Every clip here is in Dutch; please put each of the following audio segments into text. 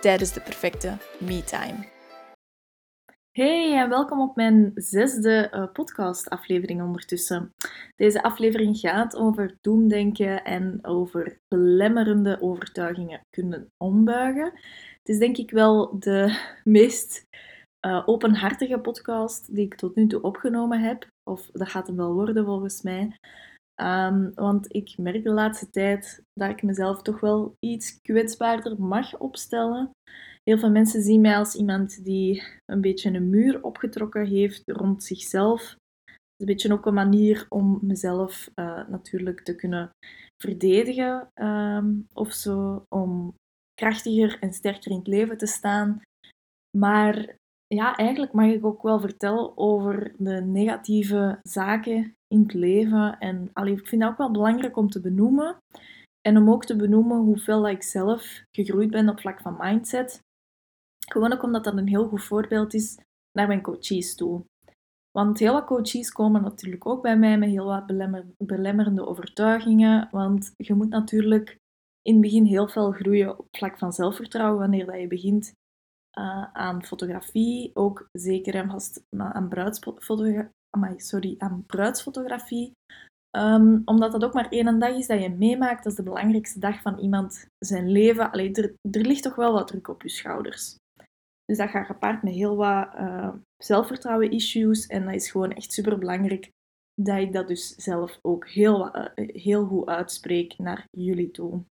tijdens de perfecte me-time. Hey en welkom op mijn zesde uh, podcast-aflevering ondertussen. Deze aflevering gaat over doemdenken en over belemmerende overtuigingen kunnen ombuigen. Het is denk ik wel de meest uh, openhartige podcast die ik tot nu toe opgenomen heb. Of dat gaat hem wel worden volgens mij. Um, want ik merk de laatste tijd dat ik mezelf toch wel iets kwetsbaarder mag opstellen. Heel veel mensen zien mij als iemand die een beetje een muur opgetrokken heeft rond zichzelf. Het is een beetje ook een manier om mezelf uh, natuurlijk te kunnen verdedigen um, of zo, om krachtiger en sterker in het leven te staan. Maar ja, eigenlijk mag ik ook wel vertellen over de negatieve zaken in het leven. En allee, ik vind dat ook wel belangrijk om te benoemen. En om ook te benoemen hoeveel ik zelf gegroeid ben op vlak van mindset. Gewoon ook omdat dat een heel goed voorbeeld is naar mijn coaches toe. Want heel wat coaches komen natuurlijk ook bij mij met heel wat belemmerende overtuigingen. Want je moet natuurlijk in het begin heel veel groeien op vlak van zelfvertrouwen wanneer dat je begint uh, aan fotografie. Ook zeker en vast aan bruidsfotografie sorry, aan bruidsfotografie. Um, omdat dat ook maar één dag is dat je meemaakt. Dat is de belangrijkste dag van iemand zijn leven. Allee, er, ligt toch wel wat druk op je schouders. Dus dat gaat gepaard met heel wat uh, zelfvertrouwen-issues. En dat is gewoon echt super belangrijk dat ik dat dus zelf ook heel, uh, heel goed uitspreek naar jullie toe.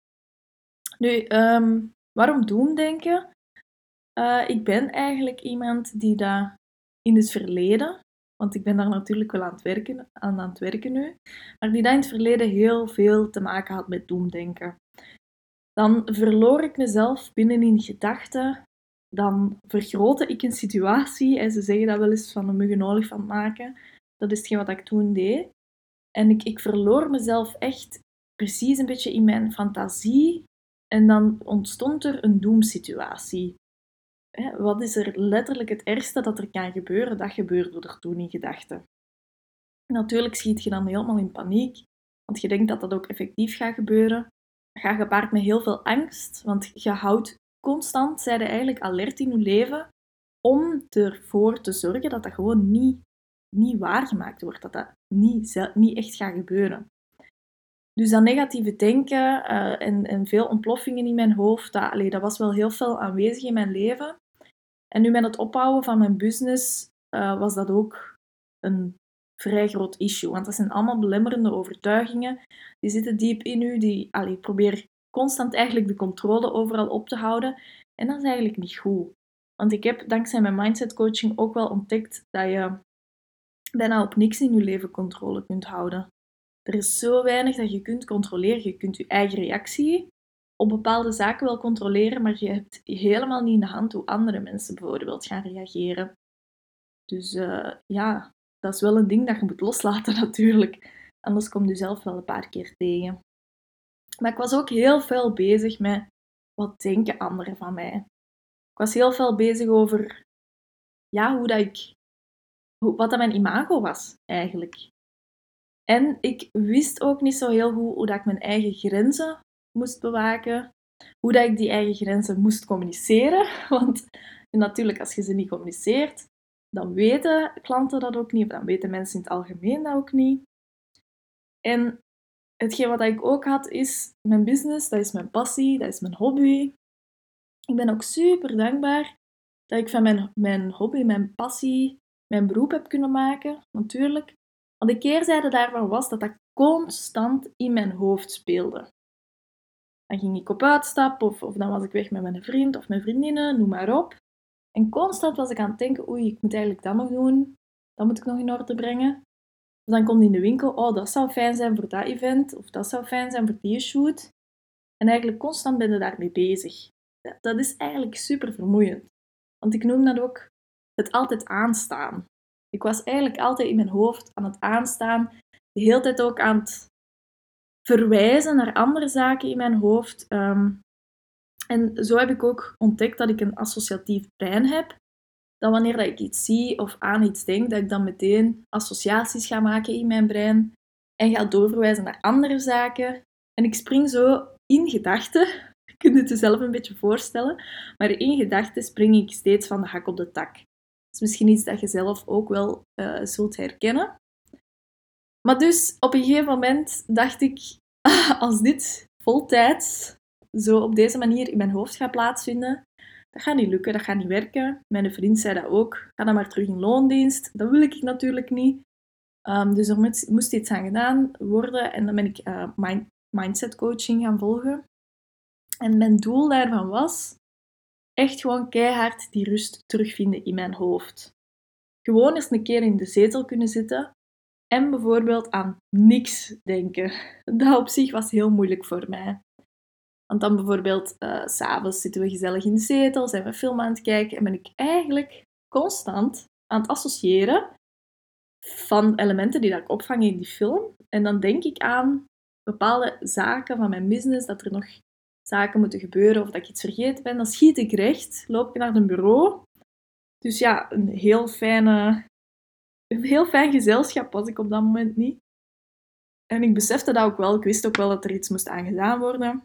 Nu, um, waarom doemdenken? Uh, ik ben eigenlijk iemand die dat in het verleden want ik ben daar natuurlijk wel aan het werken, aan, het werken nu. Maar die dat in het verleden heel veel te maken had met doemdenken. Dan verloor ik mezelf binnenin gedachten. Dan vergrootte ik een situatie. En ze zeggen dat wel eens van een mug een olifant maken. Dat is hetgeen wat ik toen deed. En ik, ik verloor mezelf echt precies een beetje in mijn fantasie. En dan ontstond er een doemsituatie wat is er letterlijk het ergste dat er kan gebeuren? Dat gebeurde er toen in gedachten. Natuurlijk schiet je dan helemaal in paniek, want je denkt dat dat ook effectief gaat gebeuren. Dat gaat gepaard met heel veel angst, want je houdt constant, zijde eigenlijk alert in je leven, om ervoor te zorgen dat dat gewoon niet, niet waargemaakt wordt, dat dat niet, niet echt gaat gebeuren. Dus dat negatieve denken en, en, veel ontploffingen in mijn hoofd, dat, allee, dat was wel heel veel aanwezig in mijn leven. En nu met het opbouwen van mijn business uh, was dat ook een vrij groot issue. Want dat zijn allemaal belemmerende overtuigingen. Die zitten diep in u. Die, allee, probeer constant eigenlijk de controle overal op te houden. En dat is eigenlijk niet goed. Want ik heb dankzij mijn mindset coaching ook wel ontdekt dat je bijna op niks in je leven controle kunt houden. Er is zo weinig dat je kunt controleren. Je kunt je eigen reactie op bepaalde zaken wel controleren, maar je hebt helemaal niet in de hand hoe andere mensen bijvoorbeeld gaan reageren. Dus uh, ja, dat is wel een ding dat je moet loslaten natuurlijk. Anders kom je zelf wel een paar keer tegen. Maar ik was ook heel veel bezig met wat denken anderen van mij. Ik was heel veel bezig over ja, hoe dat ik, hoe, wat dat mijn imago was eigenlijk. En ik wist ook niet zo heel goed hoe dat ik mijn eigen grenzen moest bewaken. Hoe dat ik die eigen grenzen moest communiceren. Want natuurlijk, als je ze niet communiceert, dan weten klanten dat ook niet. Of dan weten mensen in het algemeen dat ook niet. En hetgeen wat ik ook had, is mijn business. Dat is mijn passie, dat is mijn hobby. Ik ben ook super dankbaar dat ik van mijn, mijn hobby, mijn passie, mijn beroep heb kunnen maken. Natuurlijk. Want de keerzijde daarvan was dat dat constant in mijn hoofd speelde. Dan ging ik op uitstap of, of dan was ik weg met mijn vriend of mijn vriendinnen, noem maar op. En constant was ik aan het denken, oei, ik moet eigenlijk dat nog doen. Dat moet ik nog in orde brengen. dan komt in de winkel, oh, dat zou fijn zijn voor dat event. Of dat zou fijn zijn voor die shoot. En eigenlijk constant ben je daarmee bezig. dat is eigenlijk super vermoeiend. Want ik noem dat ook het altijd aanstaan. Ik was eigenlijk altijd in mijn hoofd aan het aanstaan, de hele tijd ook aan het verwijzen naar andere zaken in mijn hoofd. Ehm, en zo heb ik ook ontdekt dat ik een associatief brein heb. Dat wanneer ik iets zie of aan iets denk, dat ik dan meteen associaties ga maken in mijn brein en ga doorverwijzen naar andere zaken. En ik spring zo in gedachten, je kunt het jezelf een beetje voorstellen, maar in gedachten spring ik steeds van de hak op de tak. Dat is misschien iets dat je zelf ook wel uh, zult herkennen. Maar dus op een gegeven moment dacht ik, als dit voltijds zo op deze manier in mijn hoofd gaat plaatsvinden, dat gaat niet lukken, dat gaat niet werken. Mijn vriend zei dat ook. Ga dan maar terug in loondienst. Dat wil ik natuurlijk niet. Um, dus er moest, iets aan gedaan worden en dan ben ik uh, mind, mindset coaching gaan volgen. En mijn doel daarvan was echt gewoon keihard die rust terugvinden in mijn hoofd. Gewoon eens een keer in de zetel kunnen zitten en bijvoorbeeld aan niks denken. Dat op zich was heel moeilijk voor mij. Want dan bijvoorbeeld, uh, eh, s'avonds zitten we gezellig in de zetel, zijn we film aan het kijken en ben ik eigenlijk constant aan het associëren van elementen die dat ik opvang in die film. En dan denk ik aan bepaalde zaken van mijn business, dat er nog zaken moeten gebeuren of dat ik iets vergeten ben. Dan schiet ik recht, loop ik naar een bureau. Dus ja, een heel fijne heel fijn gezelschap was ik op dat moment niet. En ik besefte dat ook wel. Ik wist ook wel dat er iets moest aan gedaan worden.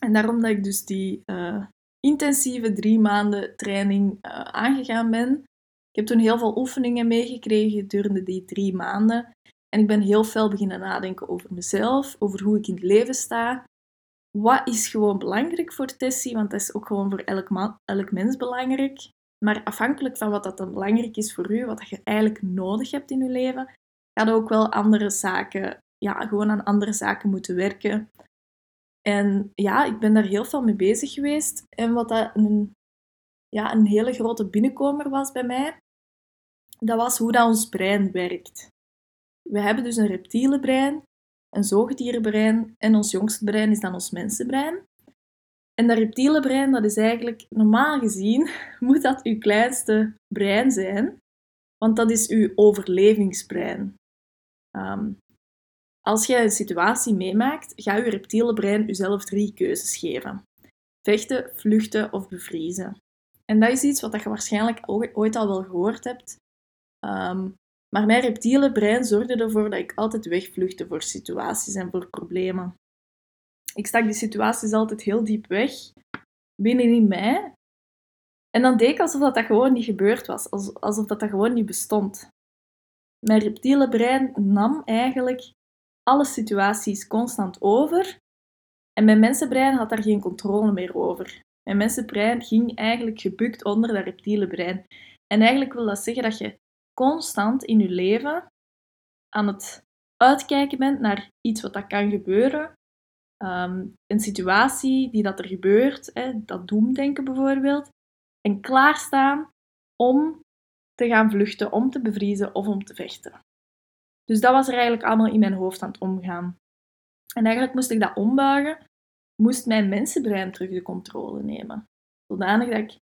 En daarom dat ik dus die uh, intensieve drie maanden training uh, aangegaan ben. Ik heb toen heel veel oefeningen meegekregen gedurende die drie maanden. En ik ben heel veel beginnen nadenken over mezelf, over hoe ik in het leven sta. Wat is gewoon belangrijk voor Tessie? Want dat is ook gewoon voor elk, elk mens belangrijk. Maar afhankelijk van wat dat dan belangrijk is voor u, wat je eigenlijk nodig hebt in je leven, gaat ook wel andere zaken, ja, gewoon aan andere zaken moeten werken. En ja, ik ben daar heel veel mee bezig geweest. En wat dat een, ja, een hele grote binnenkomer was bij mij, dat was hoe dat ons brein werkt. We hebben dus een reptiele brein, een zoogdierenbrein en ons jongste brein is dan ons mensenbrein. En dat reptiele brein, dat is eigenlijk normaal gezien, moet dat uw kleinste brein zijn, want dat is uw overlevingsbrein. Ehm, als jij een situatie meemaakt, gaat uw reptiele brein uzelf drie keuzes geven: vechten, vluchten of bevriezen. En dat is iets wat je waarschijnlijk ooit al wel gehoord hebt. Ehm, maar mijn reptiele brein zorgde ervoor dat ik altijd wegvluchtte voor situaties en voor problemen. Ik stak die situaties altijd heel diep weg, binnenin mij. En dan deed ik alsof dat, dat gewoon niet gebeurd was, alsof dat, dat gewoon niet bestond. Mijn reptiele brein nam eigenlijk alle situaties constant over en mijn mensenbrein had daar geen controle meer over. Mijn mensenbrein ging eigenlijk gebukt onder dat reptiele brein. En eigenlijk wil dat zeggen dat je constant in je leven aan het uitkijken bent naar iets wat dat kan gebeuren, um, een situatie die dat er gebeurt, hè, dat doemdenken bijvoorbeeld, en klaarstaan om te gaan vluchten, om te bevriezen of om te vechten. Dus dat was er eigenlijk allemaal in mijn hoofd aan het omgaan. En eigenlijk moest ik dat ombuigen, moest mijn mensenbrein terug de controle nemen. Zodanig dat ik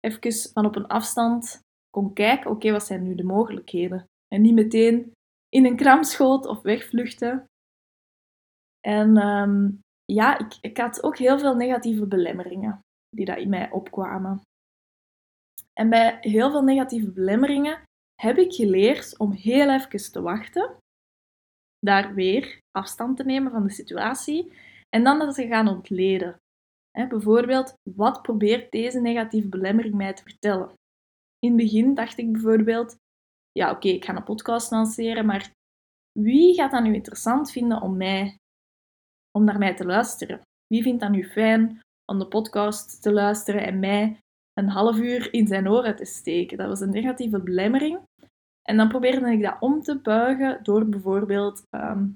even van op een afstand kon kijken, oké, wat zijn nu de mogelijkheden? En niet meteen in een kram schoot of wegvluchten, en ehm, ja, ik, ik had ook heel veel negatieve belemmeringen die daar in mij opkwamen. En bij heel veel negatieve belemmeringen heb ik geleerd om heel even te wachten, daar weer afstand te nemen van de situatie en dan dat te gaan ontleden. bijvoorbeeld, wat probeert deze negatieve belemmering mij te vertellen? In het begin dacht ik bijvoorbeeld, ja oké, ik ga een podcast lanceren, maar wie gaat dat nu interessant vinden om mij om naar mij te luisteren? Wie vindt dat nu fijn om de podcast te luisteren en mij een half uur in zijn oren te steken? Dat was een negatieve belemmering. En dan probeerde ik dat om te buigen door bijvoorbeeld, ehm,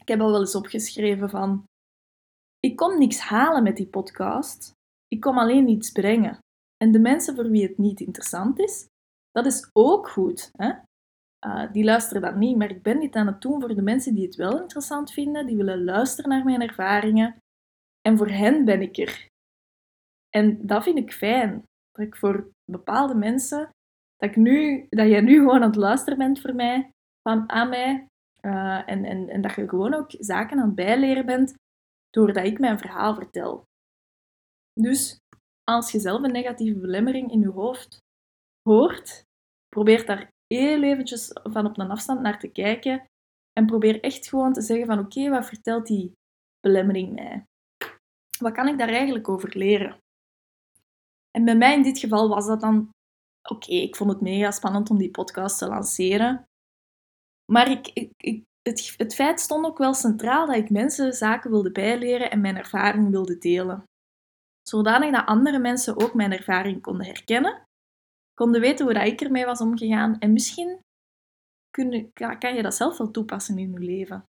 ik heb al wel eens opgeschreven van, ik kom niks halen met die podcast, ik kom alleen iets brengen. En de mensen voor wie het niet interessant is, dat is ook goed. Hè? Uh, die luisteren dat niet, maar ik ben dit aan het doen voor de mensen die het wel interessant vinden, die willen luisteren naar mijn ervaringen. En voor hen ben ik er. En dat vind ik fijn. Dat ik voor bepaalde mensen, dat, ik nu, dat jij nu gewoon aan het luisteren bent voor mij, van, aan mij. Uh, en, en, en dat je gewoon ook zaken aan het bijleren bent doordat ik mijn verhaal vertel. Dus als je zelf een negatieve belemmering in je hoofd hoort, probeer daar heel eventjes van op een afstand naar te kijken en probeer echt gewoon te zeggen van oké, wat vertelt die belemmering mij? Wat kan ik daar eigenlijk over leren? En bij mij in dit geval was dat dan oké, ik vond het mega spannend om die podcast te lanceren. Maar ik, ik, ik, het, het feit stond ook wel centraal dat ik mensen zaken wilde bijleren en mijn ervaring wilde delen. Zodanig dat andere mensen ook mijn ervaring konden herkennen, konden weten hoe ik ermee was omgegaan en misschien kun, kan je dat zelf wel toepassen in je leven.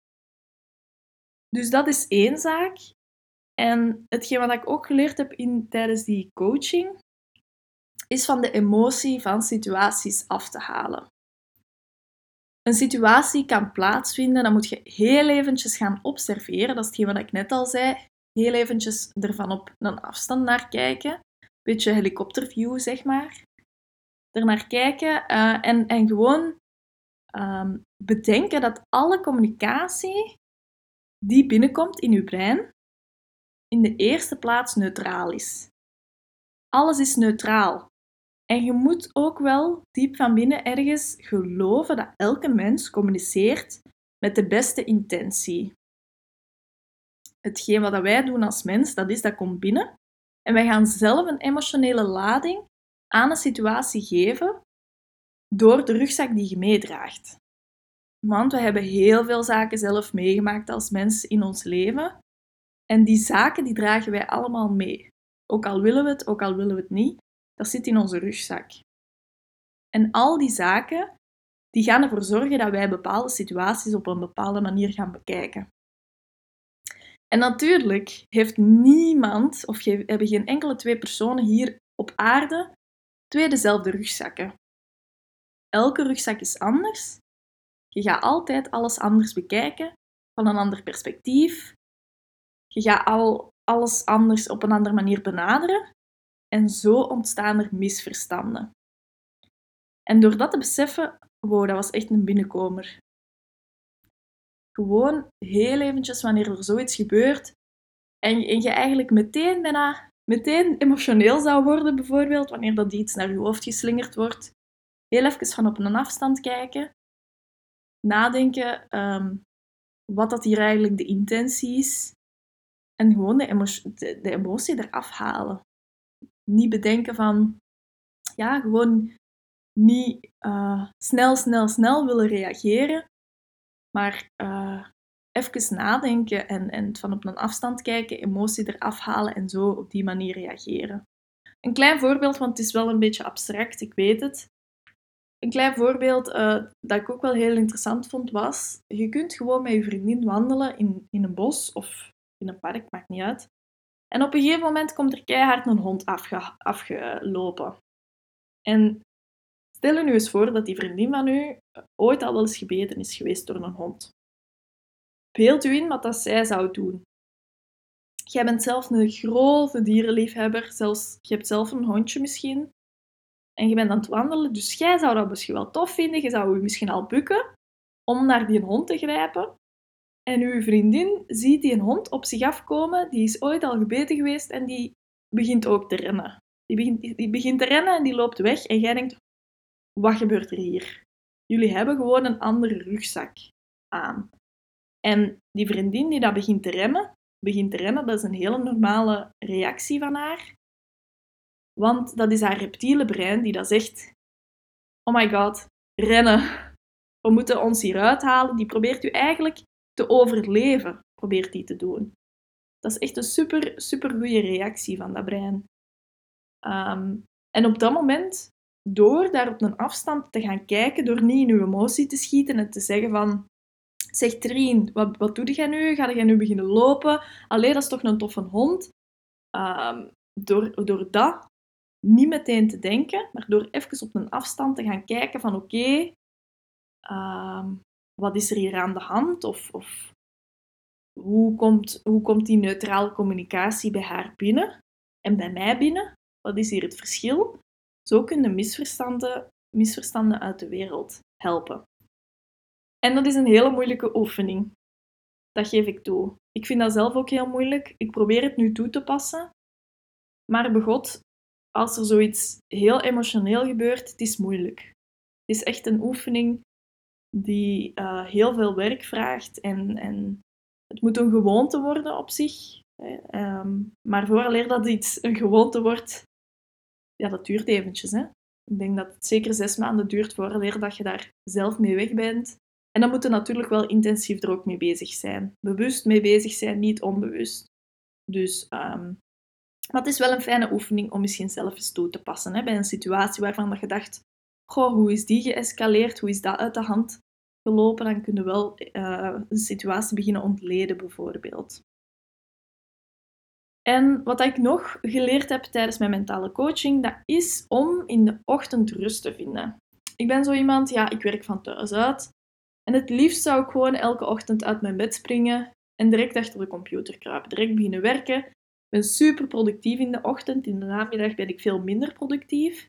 Dus dat is één zaak. En hetgeen wat ik ook geleerd heb in, tijdens die coaching, is van de emotie van situaties af te halen. Een situatie kan plaatsvinden, dan moet je heel eventjes gaan observeren. Dat is hetgeen wat ik net al zei. Heel eventjes ervan op een afstand naar kijken. Beetje helikopterview, zeg maar. Er naar kijken uh, en, en gewoon um, bedenken dat alle communicatie die binnenkomt in uw brein, in de eerste plaats neutraal is. Alles is neutraal. En je moet ook wel diep van binnen ergens geloven dat elke mens communiceert met de beste intentie. Hetgeen wat wij doen als mens, dat is dat komt binnen. En wij gaan zelf een emotionele lading aan een situatie geven door de rugzak die je meedraagt. Want we hebben heel veel zaken zelf meegemaakt als mens in ons leven. En die zaken die dragen wij allemaal mee. Ook al willen we het, ook al willen we het niet, dat zit in onze rugzak. En al die zaken, die gaan ervoor zorgen dat wij bepaalde situaties op een bepaalde manier gaan bekijken. En natuurlijk heeft niemand, of hebben geen enkele twee personen hier op aarde, twee dezelfde rugzakken. Elke rugzak is anders. Je gaat altijd alles anders bekijken, van een ander perspectief. Je gaat al alles anders op een andere manier benaderen. En zo ontstaan er misverstanden. En door dat te beseffen, wow, dat was echt een binnenkomer. Gewoon heel eventjes wanneer er zoiets gebeurt en, en je eigenlijk meteen bijna meteen emotioneel zou worden, bijvoorbeeld, wanneer dat iets naar je hoofd geslingerd wordt. Heel even van op een afstand kijken. Nadenken um, wat dat hier eigenlijk de intentie is. En gewoon de, emotie, de, de eraf halen. Niet bedenken van, ja, gewoon niet uh, snel, snel, snel willen reageren. Maar uh, even nadenken en, en van op een afstand kijken, emotie eraf halen en zo op die manier reageren. Een klein voorbeeld, want het is wel een beetje abstract, ik weet het. Een klein voorbeeld uh, dat ik ook wel heel interessant vond was: je kunt gewoon met je vriendin wandelen in, in een bos of in een park, maakt niet uit. En op een gegeven moment komt er keihard een hond afge, afgelopen. En stel je nu eens voor dat die vriendin van u ooit al wel eens gebeten is geweest door een hond. Beeld u in wat dat zij zou doen. Jij bent zelf een grote dierenliefhebber, zelfs, je hebt zelf een hondje misschien. En je bent aan het wandelen, dus jij zou dat misschien wel tof vinden. Je zou je misschien al bukken om naar die hond te grijpen. En uw vriendin ziet die hond op zich afkomen, die is ooit al gebeten geweest en die begint ook te rennen. Die begint, die begint te rennen en die loopt weg en jij denkt, wat gebeurt er hier? Jullie hebben gewoon een andere rugzak aan. En die vriendin die dat begint te remmen, begint te rennen, dat is een hele normale reactie van haar. Want dat is haar reptiele brein die dat zegt: Oh my god, rennen. We moeten ons hieruit halen. Die probeert u eigenlijk te overleven, probeert die te doen. Dat is echt een super, super goede reactie van dat brein. Ehm, en op dat moment, door daar op een afstand te gaan kijken, door niet in uw emotie te schieten en te zeggen van Zeg Trien, wat, wat doe jij nu? Ga jij nu beginnen lopen? Allee, dat is toch een toffe hond? Um, door, door dat niet meteen te denken, maar door even op een afstand te gaan kijken van oké, ehm, wat is er hier aan de hand? Of, of hoe, komt, hoe komt die neutrale communicatie bij haar binnen? en bij mij binnen? Wat is hier het verschil? Zo kunnen misverstanden, misverstanden uit de wereld helpen. En dat is een hele moeilijke oefening. Dat geef ik toe. Ik vind dat zelf ook heel moeilijk. Ik probeer het nu toe te passen. Maar begot, als er zoiets heel emotioneel gebeurt, het is moeilijk. Het is echt een oefening die uh, heel veel werk vraagt en, en het moet een gewoonte worden op zich. Um, maar vooraleer dat iets een gewoonte wordt, ja, dat duurt eventjes. Hè? Ik denk dat het zeker zes maanden duurt vooraleer dat je daar zelf mee weg bent. En dan moet je natuurlijk wel intensief er ook mee bezig zijn. Bewust mee bezig zijn, niet onbewust. Dus um, is wel een fijne oefening om misschien zelf eens toe te passen. Hè? Bij een situatie waarvan je dacht, goh, hoe is die geëscaleerd? Hoe is dat uit de hand gelopen? Dan kun je wel uh, een situatie beginnen ontleden, bijvoorbeeld. En wat ik nog geleerd heb tijdens mijn mentale coaching, dat is om in de ochtend rust te vinden. Ik ben zo iemand, ja, ik werk van thuis uit. En het liefst zou ik gewoon elke ochtend uit mijn bed springen en direct achter de computer kruipen. Direct beginnen werken. Ik ben super productief in de ochtend. In de namiddag ben ik veel minder productief.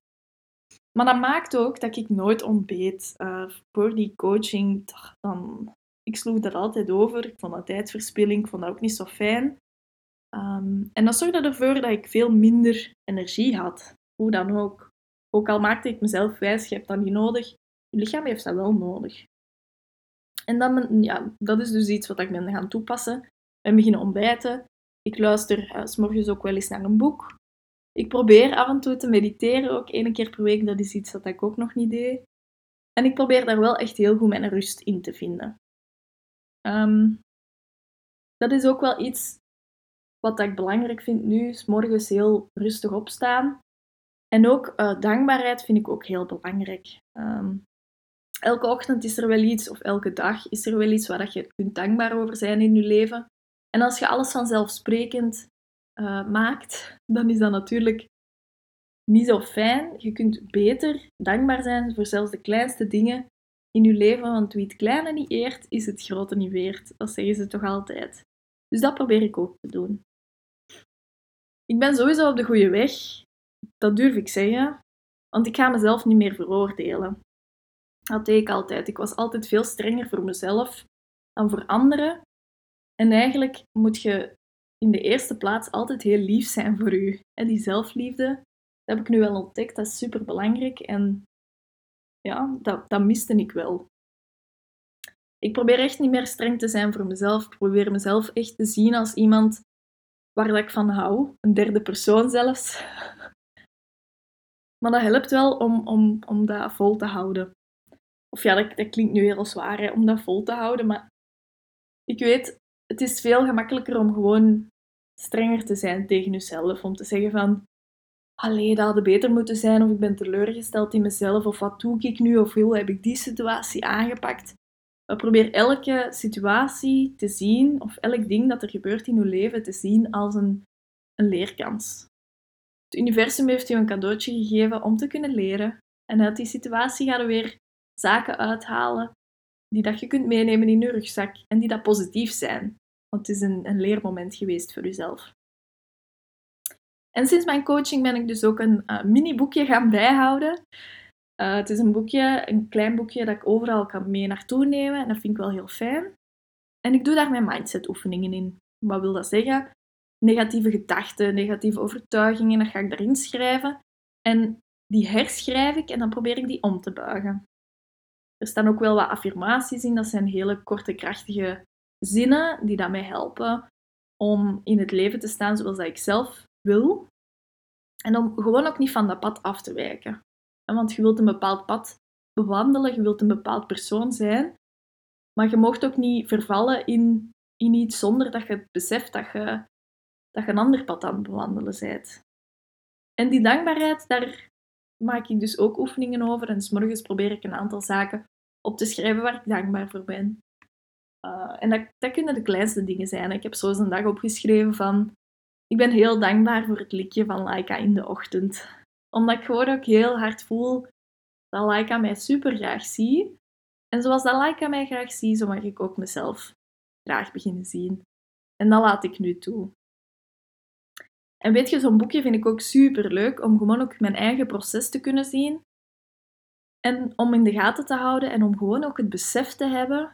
Maar dat maakt ook dat ik nooit ontbeet. Uh, voor die coaching, dan, ik sloeg dat altijd over. Ik vond dat tijdverspilling, ik vond dat ook niet zo fijn. Um, en dat zorgde ervoor dat ik veel minder energie had. Hoe dan ook. Ook al maakte ik mezelf wijs, je hebt dat niet nodig. Je lichaam heeft dat wel nodig. En dan, ja, dat is dus iets wat ik ben gaan toepassen. Ben beginnen ontbijten. Ik luister uh, s morgens ook wel eens naar een boek. Ik probeer af en toe te mediteren, ook één keer per week. Dat is iets dat ik ook nog niet deed. En ik probeer daar wel echt heel goed mijn rust in te vinden. Um, dat is ook wel iets wat ik belangrijk vind nu, is heel rustig opstaan. En ook uh, dankbaarheid vind ik ook heel belangrijk. Um, elke ochtend is er wel iets, of elke dag is er wel iets waar je kunt dankbaar over zijn in je leven. En als je alles vanzelfsprekend uh, maakt, dan is dat natuurlijk niet zo fijn. Je kunt beter dankbaar zijn voor zelfs de kleinste dingen in je leven, want wie het kleine niet eert, is het grote niet weert. Dat zeggen ze toch altijd. Dus dat probeer ik ook te doen. Ik ben sowieso op de goede weg. Dat durf ik zeggen. Want ik ga mezelf niet meer veroordelen. Dat deed ik altijd. Ik was altijd veel strenger voor mezelf dan voor anderen. En eigenlijk moet je in de eerste plaats altijd heel lief zijn voor je. En die zelfliefde, dat heb ik nu wel ontdekt. Dat is super belangrijk. En ja, dat, dat miste ik wel. Ik probeer echt niet meer streng te zijn voor mezelf. Ik probeer mezelf echt te zien als iemand waar ik van hou. Een derde persoon zelfs. Maar dat helpt wel om, om, om dat vol te houden. Of ja, dat, dat klinkt nu heel zwaar om dat vol te houden. Maar ik weet, het is veel gemakkelijker om gewoon strenger te zijn tegen jezelf. Om te zeggen van, allee, dat had beter moeten zijn. Of ik ben teleurgesteld in mezelf. Of wat doe ik nu? Of hoe heb ik die situatie aangepakt? probeer elke situatie te zien, of elk ding dat er gebeurt in uw leven, te zien als een, een leerkans. Het universum heeft je een cadeautje gegeven om te kunnen leren. En uit die situatie gaan we weer zaken uithalen die dat je kunt meenemen in je rugzak en die dat positief zijn. Want het is een, een leermoment geweest voor jezelf. En sinds mijn coaching ben ik dus ook een uh, mini-boekje gaan bijhouden. Uh, het is een boekje, een klein boekje dat ik overal kan mee naartoe nemen en dat vind ik wel heel fijn. En ik doe daar mijn mindset oefeningen in. Wat wil dat zeggen? Negatieve gedachten, negatieve overtuigingen, dat ga ik daarin schrijven. En die herschrijf ik en dan probeer ik die om te buigen. Er staan ook wel wat affirmaties in, dat zijn hele korte, krachtige zinnen die dat mij helpen om in het leven te staan zoals ik zelf wil. En om gewoon ook niet van dat pad af te wijken. Want je wilt een bepaald pad bewandelen, je wilt een bepaald persoon zijn. Maar je mocht ook niet vervallen in, in iets zonder dat je beseft dat je, dat je een ander pad aan het bewandelen bent. En die dankbaarheid, daar maak ik dus ook oefeningen over. En s morgens probeer ik een aantal zaken op te schrijven waar ik dankbaar voor ben. Uh, en dat, kunnen de kleinste dingen zijn. Ik heb zo eens een dag opgeschreven van... Ik ben heel dankbaar voor het liedje van Laika in de ochtend omdat ik gewoon ook heel hard voel dat Laika mij super graag zie. En zoals dat Laika mij graag zie, zo mag ik ook mezelf graag beginnen zien. En dat laat ik nu toe. En weet je, zo'n boekje vind ik ook super leuk om gewoon ook mijn eigen proces te kunnen zien. En om in de gaten te houden en om gewoon ook het besef te hebben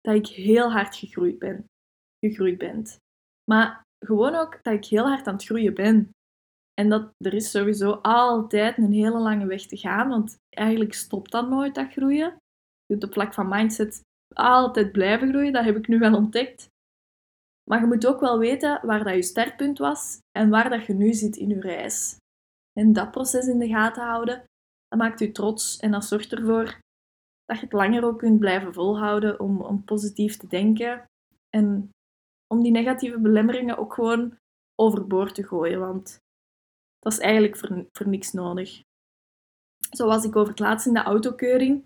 dat ik heel hard gegroeid ben. Gegroeid ben. Maar gewoon ook dat ik heel hard aan het groeien ben. En dat er is sowieso altijd een hele lange weg te gaan, want eigenlijk stopt dat nooit, dat groeien. Je op vlak van mindset altijd blijven groeien, dat heb ik nu wel ontdekt. Maar je moet ook wel weten waar dat je startpunt was en waar dat je nu zit in je reis. En dat proces in de gaten houden, dat maakt je trots en dat zorgt ervoor dat je het langer ook kunt blijven volhouden om, om positief te denken en om die negatieve belemmeringen ook gewoon overboord te gooien, want dat is eigenlijk voor, voor niks nodig. Zo was ik over het laatst in de autokeuring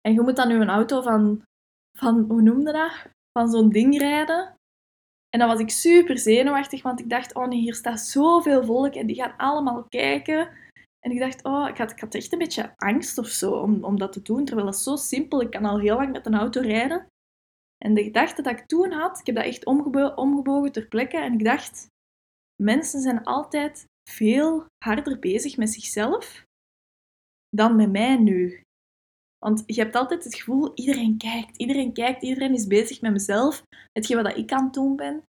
en je moet dan nu een auto van, van hoe noemde dat? Van zo'n ding rijden. En dan was ik super zenuwachtig, want ik dacht, oh hier staat zoveel volk en die gaan allemaal kijken. En ik dacht, oh, ik had, ik had echt een beetje angst of zo om, om dat te doen, terwijl dat is zo simpel. Ik kan al heel lang met een auto rijden. En de gedachte dat ik toen had, ik heb dat echt omgebo omgebogen ter plekke en ik dacht, mensen zijn altijd veel harder bezig met zichzelf dan met mij nu. Want je hebt altijd het gevoel, iedereen kijkt, iedereen kijkt, iedereen is bezig met mezelf, hetgeen wat ik aan het doen ben.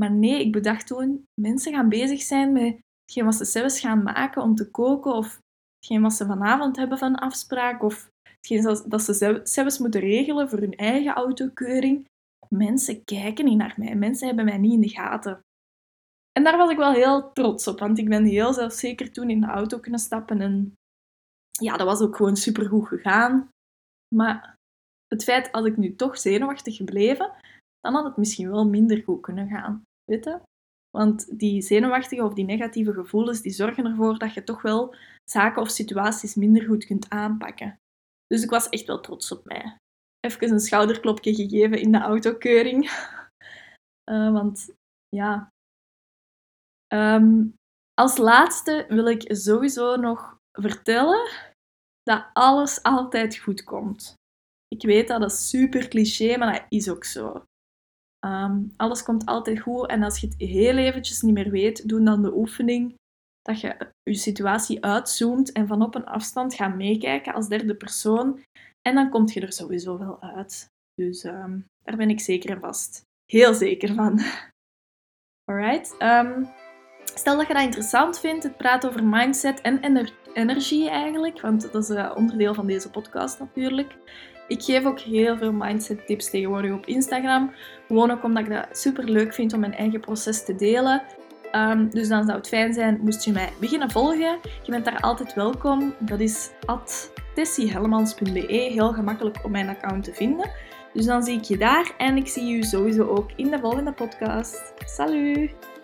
Maar nee, ik bedacht toen, mensen gaan bezig zijn met hetgeen wat ze zelfs gaan maken om te koken, of hetgeen wat ze vanavond hebben van afspraak, of hetgeen dat ze zelfs moeten regelen voor hun eigen autokeuring. Mensen kijken niet naar mij, mensen hebben mij niet in de gaten. En daar was ik wel heel trots op, want ik ben heel zelfzeker toen in de auto kunnen stappen en ja, dat was ook gewoon supergoed gegaan. Maar het feit, als ik nu toch zenuwachtig gebleven, dan had het misschien wel minder goed kunnen gaan. Weet je? Want die zenuwachtige of die negatieve gevoelens, die zorgen ervoor dat je toch wel zaken of situaties minder goed kunt aanpakken. Dus ik was echt wel trots op mij. Even een schouderklopje gegeven in de autokeuring. Uh, want ja. Ehm, als laatste wil ik sowieso nog vertellen dat alles altijd goed komt. Ik weet dat dat super cliché, maar dat is ook zo. Ehm, alles komt altijd goed en als je het heel eventjes niet meer weet, doe dan de oefening dat je je situatie uitzoomt en van op een afstand gaat meekijken als derde persoon. En dan kom je er sowieso wel uit. Dus ehm, daar ben ik zeker en vast. Heel zeker van. Alright. Um, Stel dat je dat interessant vindt, het praten over mindset en energie eigenlijk, want dat is een onderdeel van deze podcast natuurlijk. Ik geef ook heel veel mindset tips tegenwoordig op Instagram. Gewoon ook omdat ik dat super leuk vind om mijn eigen proces te delen. Ehm, dus dan zou het fijn zijn moest je mij beginnen volgen. Je bent daar altijd welkom. Dat is tessiehelmans.be. Heel gemakkelijk om mijn account te vinden. Dus dan zie ik je daar en ik zie je sowieso ook in de volgende podcast. Salut!